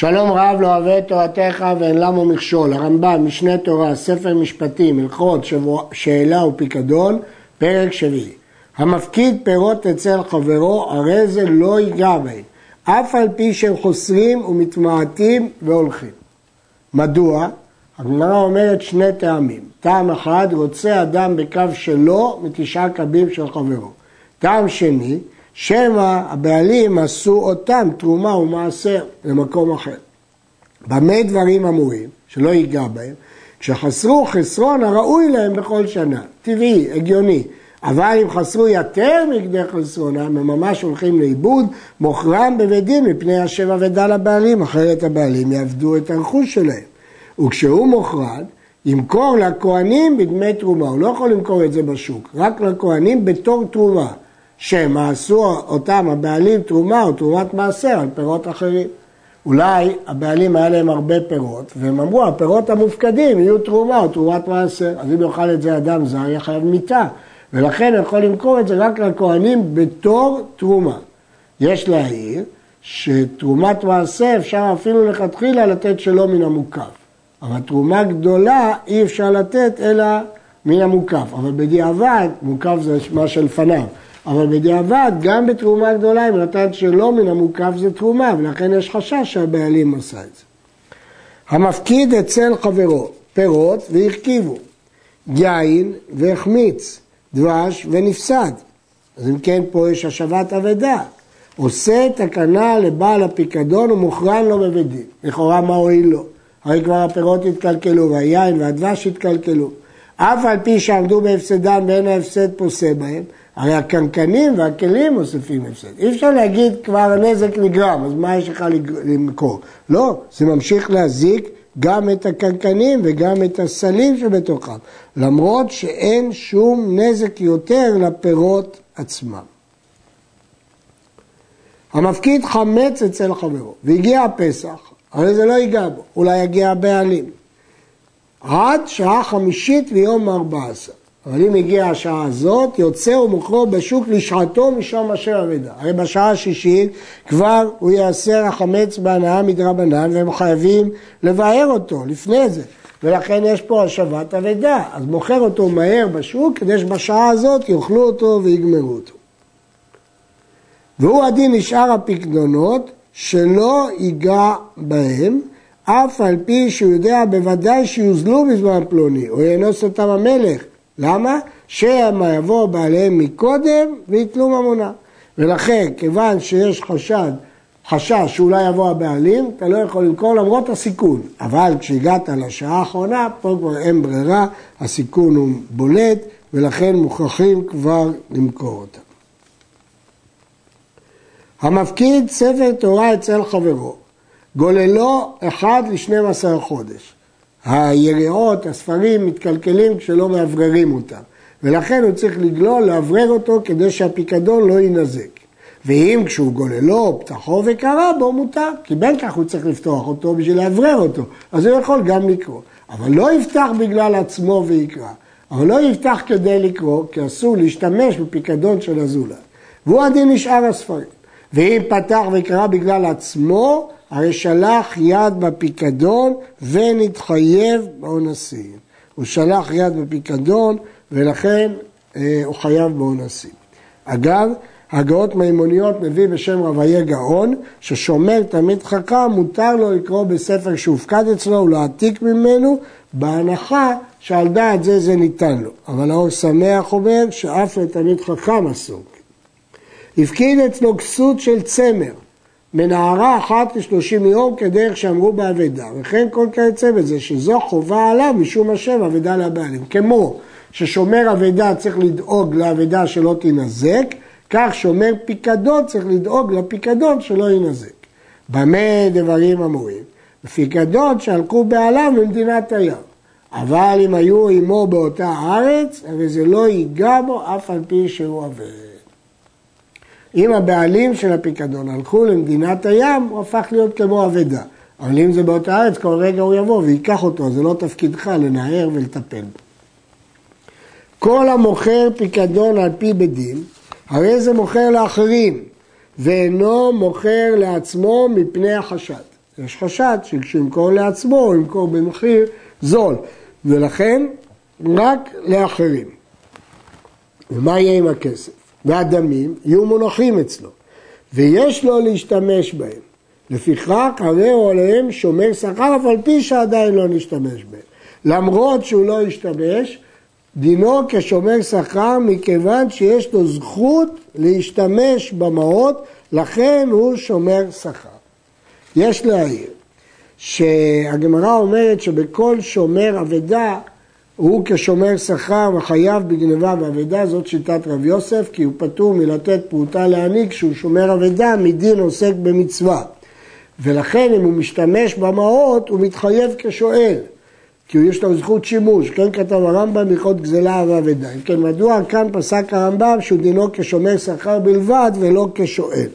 שלום רב לא אוהב את תורתך ואין למו מכשול. הרמב"ם, משנה תורה, ספר משפטים, הלכות, שאלה ופיקדון, פרק שביעי. המפקיד פירות אצל חברו, הרי זה לא ייגע בהם, אף על פי שהם חוסרים ומתמעטים והולכים. מדוע? הגמרא אומרת שני טעמים. טעם אחד, רוצה אדם בקו שלו מתשעה קבים של חברו. טעם שני, שמא הבעלים עשו אותם תרומה ומעשר למקום אחר. במה דברים אמורים, שלא ייגע בהם, כשחסרו חסרון הראוי להם בכל שנה, טבעי, הגיוני. אבל אם חסרו יותר מכדי חסרונם, הם ממש הולכים לאיבוד, מוכרם בבית דין מפני השם אבדה לבעלים, אחרת הבעלים יעבדו את הרכוש שלהם. וכשהוא מוכרד, ימכור לכהנים בדמי תרומה, הוא לא יכול למכור את זה בשוק, רק לכהנים בתור תרומה. שמא עשו אותם הבעלים תרומה או תרומת מעשר על פירות אחרים. אולי הבעלים היה להם הרבה פירות, והם אמרו, הפירות המופקדים יהיו תרומה או תרומת מעשר. אז אם יאכל את זה אדם זר, יהיה חייב מיתה. ולכן הוא יכול למכור את זה רק לכהנים בתור תרומה. יש להעיר שתרומת מעשר אפשר אפילו לכתחילה לתת שלא מן המוקף. אבל תרומה גדולה אי אפשר לתת אלא מן המוקף. אבל בדיעבד, מוקף זה מה שלפניו. אבל בדיעבד, גם בתרומה גדולה, אם נתן שלא מן המוקף זה תרומה, ולכן יש חשש שהבעלים עשה את זה. המפקיד אצל חברו פירות והרכיבו, יין והחמיץ, דבש ונפסד. אז אם כן, פה יש השבת אבדה. עושה תקנה לבעל הפיקדון ומוכרן לו בבית דין. לכאורה מה הועיל לו? הרי כבר הפירות התקלקלו והיין והדבש התקלקלו. אף על פי שעמדו בהפסדם ואין ההפסד פוסה בהם, הרי הקנקנים והכלים מוסיפים הפסד. אי אפשר להגיד כבר הנזק נגרם, אז מה יש לך למכור? לא, זה ממשיך להזיק גם את הקנקנים וגם את הסלים שבתוכם, למרות שאין שום נזק יותר לפירות עצמם. המפקיד חמץ אצל חברו, והגיע הפסח, הרי זה לא ייגע בו, אולי יגיע הבעלים. עד שעה חמישית ויום ארבע עשר. אבל אם הגיעה השעה הזאת, יוצא ומוכרו בשוק לשעתו משום אשר אבדה. הרי בשעה השישית כבר הוא יאסר החמץ בהנאה מדרבנן והם חייבים לבאר אותו לפני זה. ולכן יש פה השבת אבדה. אז מוכר אותו מהר בשוק כדי שבשעה הזאת יאכלו אותו ויגמרו אותו. והוא הדין נשאר הפקדונות שלא ייגע בהם אף על פי שהוא יודע בוודאי שיוזלו בזמן פלוני, או יאנוס אותם המלך. למה? שמא יבוא בעליהם מקודם ויתלו ממונה. ולכן, כיוון שיש חשד, חשש שאולי יבוא הבעלים, אתה לא יכול למכור למרות הסיכון. אבל כשהגעת לשעה האחרונה, פה כבר אין ברירה, הסיכון הוא בולט, ולכן מוכרחים כבר למכור אותה. המפקיד ספר תורה אצל חברו, גוללו אחד לשנים עשר חודש. היריעות, הספרים, מתקלקלים כשלא מאווררים אותם. ולכן הוא צריך לגלול, לאוורר אותו כדי שהפיקדון לא יינזק. ואם כשהוא גוללו, פתחו וקרא בו, מותר, כי בין כך הוא צריך לפתוח אותו בשביל לאוורר אותו, אז הוא יכול גם לקרוא. אבל לא יפתח בגלל עצמו ויקרא. אבל לא יפתח כדי לקרוא, כי אסור להשתמש בפיקדון של הזולת. והוא הדין נשאר הספרים. ואם פתח וקרא בגלל עצמו, הרי שלח יד בפיקדון ונתחייב באונסים. הוא שלח יד בפיקדון ולכן אה, הוא חייב באונסים. אגב, הגאות מימוניות מביא בשם רביי גאון, ששומר תמיד חכם, מותר לו לקרוא בספר שהופקד אצלו ולהעתיק ממנו, בהנחה שעל דעת זה זה ניתן לו. אבל האור שמח אומר שאף לתלמיד חכם אסור. הפקיד אצלו כסות של צמר, מנערה אחת לשלושים יום כדרך שאמרו באבדה, וכן כל כיוצא בזה, שזו חובה עליו משום השם אבדה לבעלים. כמו ששומר אבדה צריך לדאוג לאבדה שלא תינזק, כך שומר פיקדון צריך לדאוג לפיקדון שלא יינזק. במה דברים אמורים? בפיקדון שהלכו בעליו ממדינת הים. אבל אם היו עמו באותה ארץ, הרי זה לא ייגע בו אף על פי שהוא עבד. אם הבעלים של הפיקדון הלכו למדינת הים, הוא הפך להיות כמו אבדה. אבל אם זה באותה ארץ, כל רגע הוא יבוא וייקח אותו, זה לא תפקידך לנער ולטפל בו. כל המוכר פיקדון על פי בדין, הרי זה מוכר לאחרים, ואינו מוכר לעצמו מפני החשד. יש חשד שכשהוא ימכור לעצמו הוא ימכור במחיר זול, ולכן רק לאחרים. ומה יהיה עם הכסף? והדמים יהיו מונחים אצלו, ויש לו להשתמש בהם. לפיכך הרי הוא עליהם שומר שכר אף על פי שעדיין לא נשתמש בהם. למרות שהוא לא השתמש, דינו כשומר שכר מכיוון שיש לו זכות להשתמש במעות, לכן הוא שומר שכר. יש להעיר שהגמרא אומרת שבכל שומר אבדה הוא כשומר שכר וחייב בגניבה ואבדה, זאת שיטת רב יוסף, כי הוא פטור מלתת פרוטה לעני כשהוא שומר אבדה מדין עוסק במצווה. ולכן אם הוא משתמש במעות הוא מתחייב כשואל, כי יש לו זכות שימוש, כן כתב הרמב"ם הלכות גזלה ואבדה. אם כן, מדוע כאן פסק הרמב"ם שהוא דינו כשומר שכר בלבד ולא כשואל?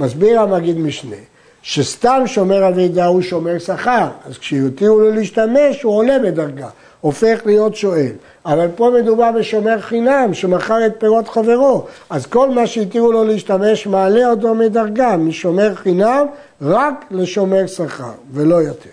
מסביר המגיד משנה, שסתם שומר אבידה הוא שומר שכר, אז כשיותירו לו להשתמש הוא עולה בדרגה, הופך להיות שואל. אבל פה מדובר בשומר חינם שמכר את פירות חברו, אז כל מה שהתירו לו להשתמש מעלה אותו מדרגה, משומר חינם רק לשומר שכר, ולא יותר.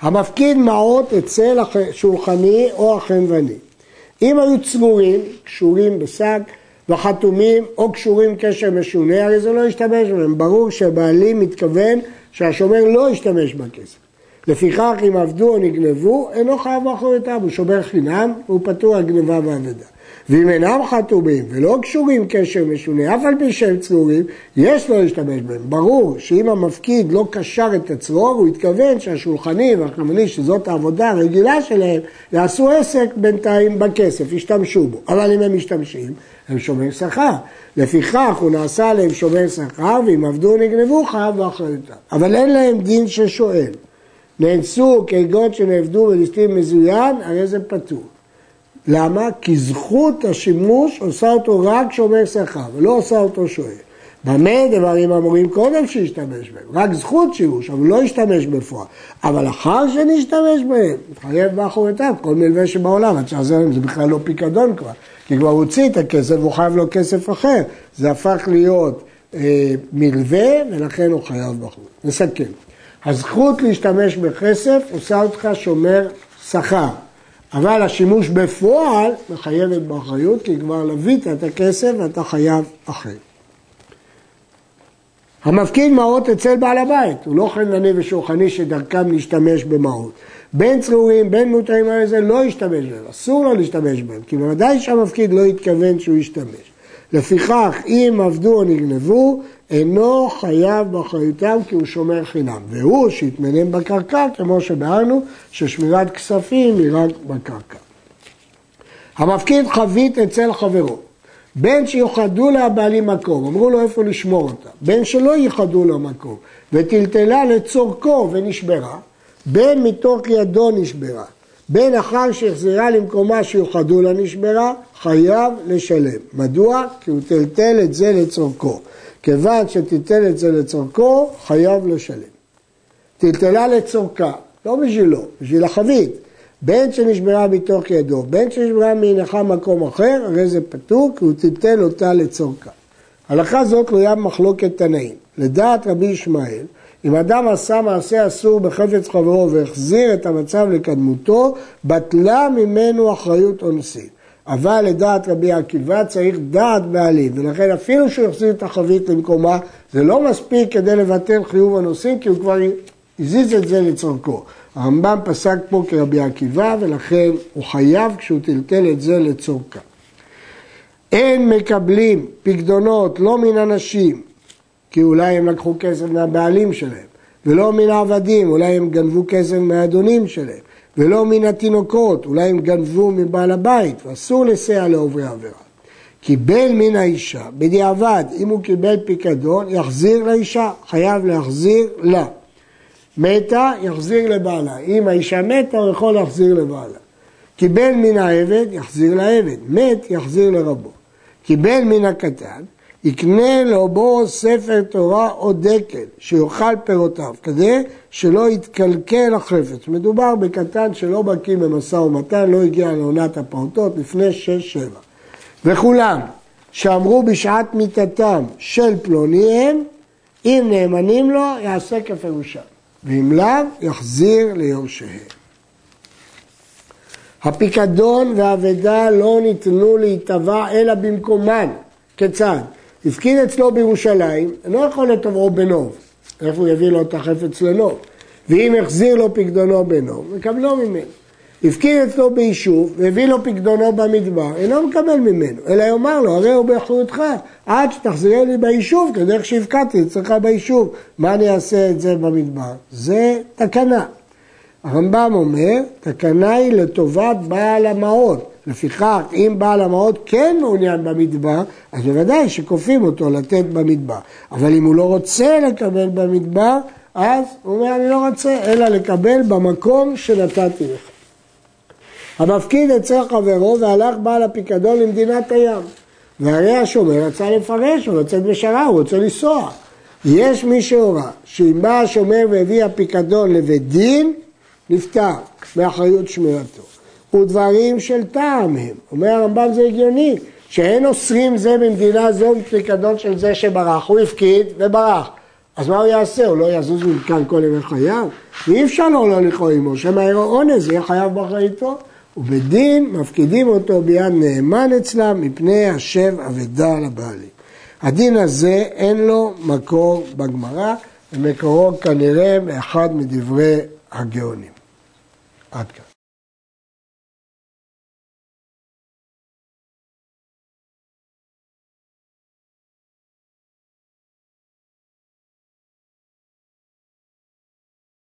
המפקיד מעות אצל השולחני או החנווני. אם היו צרורים, קשורים בשק, וחתומים או קשורים קשר משונה, הרי זה לא ישתמש בהם. ברור שהבעלים מתכוון שהשומר לא ישתמש בכסף. לפיכך אם עבדו או נגנבו, אינו חייב באחריותם, הוא שומר חינם, הוא פטור על גנבה ועבדה. ואם אינם חתומים ולא קשורים קשר משונה, אף על פי שהם צרורים, יש לו להשתמש בהם. ברור שאם המפקיד לא קשר את הצרור, הוא התכוון שהשולחנים והחמני, שזאת העבודה הרגילה שלהם, יעשו עסק בינתיים בכסף, ישתמשו בו. אבל אם הם משתמשים, הם שומר שכר. לפיכך הוא נעשה עליהם שומר שכר, ואם עבדו נגנבו חייב באחריותם. אבל אין להם דין ששואל. נאנסו כגון שנעבדו בליסטים מזוין, הרי זה פטור. למה? כי זכות השימוש עושה אותו רק שומר שכר, ולא עושה אותו שואל. במה דברים אמורים קודם שישתמש בהם? רק זכות שימוש, אבל לא ישתמש בפועל. אבל אחר שנשתמש בהם, מתחייב מאחוריתיו, כל מלווה שבעולם, עד שעזר להם זה בכלל לא פיקדון כבר, כי כבר הוציא את הכסף והוא חייב לו כסף אחר. זה הפך להיות אה, מלווה, ולכן הוא חייב בחוץ. נסכם. הזכות להשתמש בכסף עושה אותך שומר שכר. אבל השימוש בפועל מחייבת באחריות, כי כבר לווית את הכסף ואתה חייב אחר. המפקיד מעות אצל בעל הבית, הוא לא חנני ושולחני שדרכם להשתמש במעות. בין צרורים, בין מותרים על זה, לא ישתמש בהם, אסור לו להשתמש בהם, כי בוודאי שהמפקיד לא התכוון שהוא ישתמש. לפיכך, אם עבדו או נגנבו, אינו חייב באחריותם כי הוא שומר חינם. והוא שהתמנם בקרקע, כמו שבהרנו, ששמירת כספים היא רק בקרקע. המפקיד חבית אצל חברו. בין שיוחדו לה הבעלים מקום, אמרו לו איפה לשמור אותה, בין שלא ייחדו לו מקום, וטלטלה לצורכו ונשברה, בין מתוך ידו נשברה, בין אחר שהחזירה למקומה שיוחדו לה נשברה, חייב לשלם. מדוע? כי הוא טלטל את זה לצורכו. כיוון שטלטל את זה לצורכו, חייב לשלם. טלטלה לצורכה, לא בשבילו, בשביל החבית. בין שנשברה מתוך ידו, בין שנשברה מהנחה מקום אחר, הרי זה פטור, כי הוא טלטל אותה לצורכה. הלכה זאת תלויה במחלוקת תנאים. לדעת רבי ישמעאל, אם אדם עשה מעשה אסור בחפץ חברו והחזיר את המצב לקדמותו, בטלה ממנו אחריות אונסית. אבל לדעת רבי עקיבא צריך דעת בעלים, ולכן אפילו שהוא יחזיר את החבית למקומה, זה לא מספיק כדי לבטל חיוב הנושאים, כי הוא כבר הזיז את זה לצורכו. הרמב"ם פסק פה כרבי עקיבא, ולכן הוא חייב כשהוא טלטל את זה לצורכה. אין מקבלים פקדונות לא מן אנשים, כי אולי הם לקחו כסף מהבעלים שלהם, ולא מן העבדים, אולי הם גנבו כסף מהאדונים שלהם, ולא מן התינוקות, אולי הם גנבו מבעל הבית, ואסור לסייע לעוברי עבירה. קיבל מן האישה, בדיעבד, אם הוא קיבל פיקדון, יחזיר לאישה, חייב להחזיר לה. מתה, יחזיר לבעלה. אם האישה מתה, הוא יכול להחזיר לבעלה. קיבל מן העבד, יחזיר לעבד. מת, יחזיר לרבו. קיבל מן הקטן, יקנה לו ספר תורה או דקל, שיאכל פירותיו, כדי שלא יתקלקל החפץ. מדובר בקטן שלא בקיא במשא ומתן, לא הגיע לעונת הפעוטות לפני שש-שבע. וכולם שאמרו בשעת מיתתם של פלוני הם, אם נאמנים לו, יעשה כפירושם, ואם לאו, יחזיר ליורשיהם. הפיקדון והאבדה לא ניתנו להיטבע אלא במקומן. כיצד? הפקיד אצלו בירושלים, אינו יכול לתבעו בנוב. איפה הוא יביא לו את החפץ לנוב? ואם החזיר לו פקדונו בנוב, מקבלו ממנו. הפקיד אצלו ביישוב והביא לו פקדונו במדבר, אינו מקבל ממנו, אלא יאמר לו, הרי הוא באחריותך, עד שתחזירי לי ביישוב, כדרך שהפקדתי אצלך ביישוב, מה אני אעשה את זה במדבר? זה תקנה. הרמב"ם אומר, תקנה היא לטובת בעל המעות. לפיכך, אם בעל המעות כן מעוניין במדבר, אז בוודאי שכופים אותו לתת במדבר. אבל אם הוא לא רוצה לקבל במדבר, אז הוא אומר, אני לא רוצה, אלא לקבל במקום שנתתי לך. המפקיד אצל חברו והלך בעל הפיקדון למדינת הים. והרי השומר רצה לפרש, הוא לצאת בשערה, הוא רוצה לנסוע. יש מי שהורה שאם בא השומר והביא הפיקדון לבית דין, נפטר מאחריות שמירתו. ודברים של טעם הם. אומר הרמב"ם זה הגיוני, שאין אוסרים זה במדינה זו מפיקדון של זה שברח. הוא הפקיד וברח. אז מה הוא יעשה? הוא לא יזוז מכאן כל ימי חייו? ואי אפשר לו לא לכלול עמו, שמא יהיה אונס, יהיה חייב באחריתו. ובדין מפקידים אותו ביד נאמן אצלם מפני השב אבדה לבעלים. הדין הזה אין לו מקור בגמרא, ומקורו כנראה באחד מדברי הגאונים. עד כאן.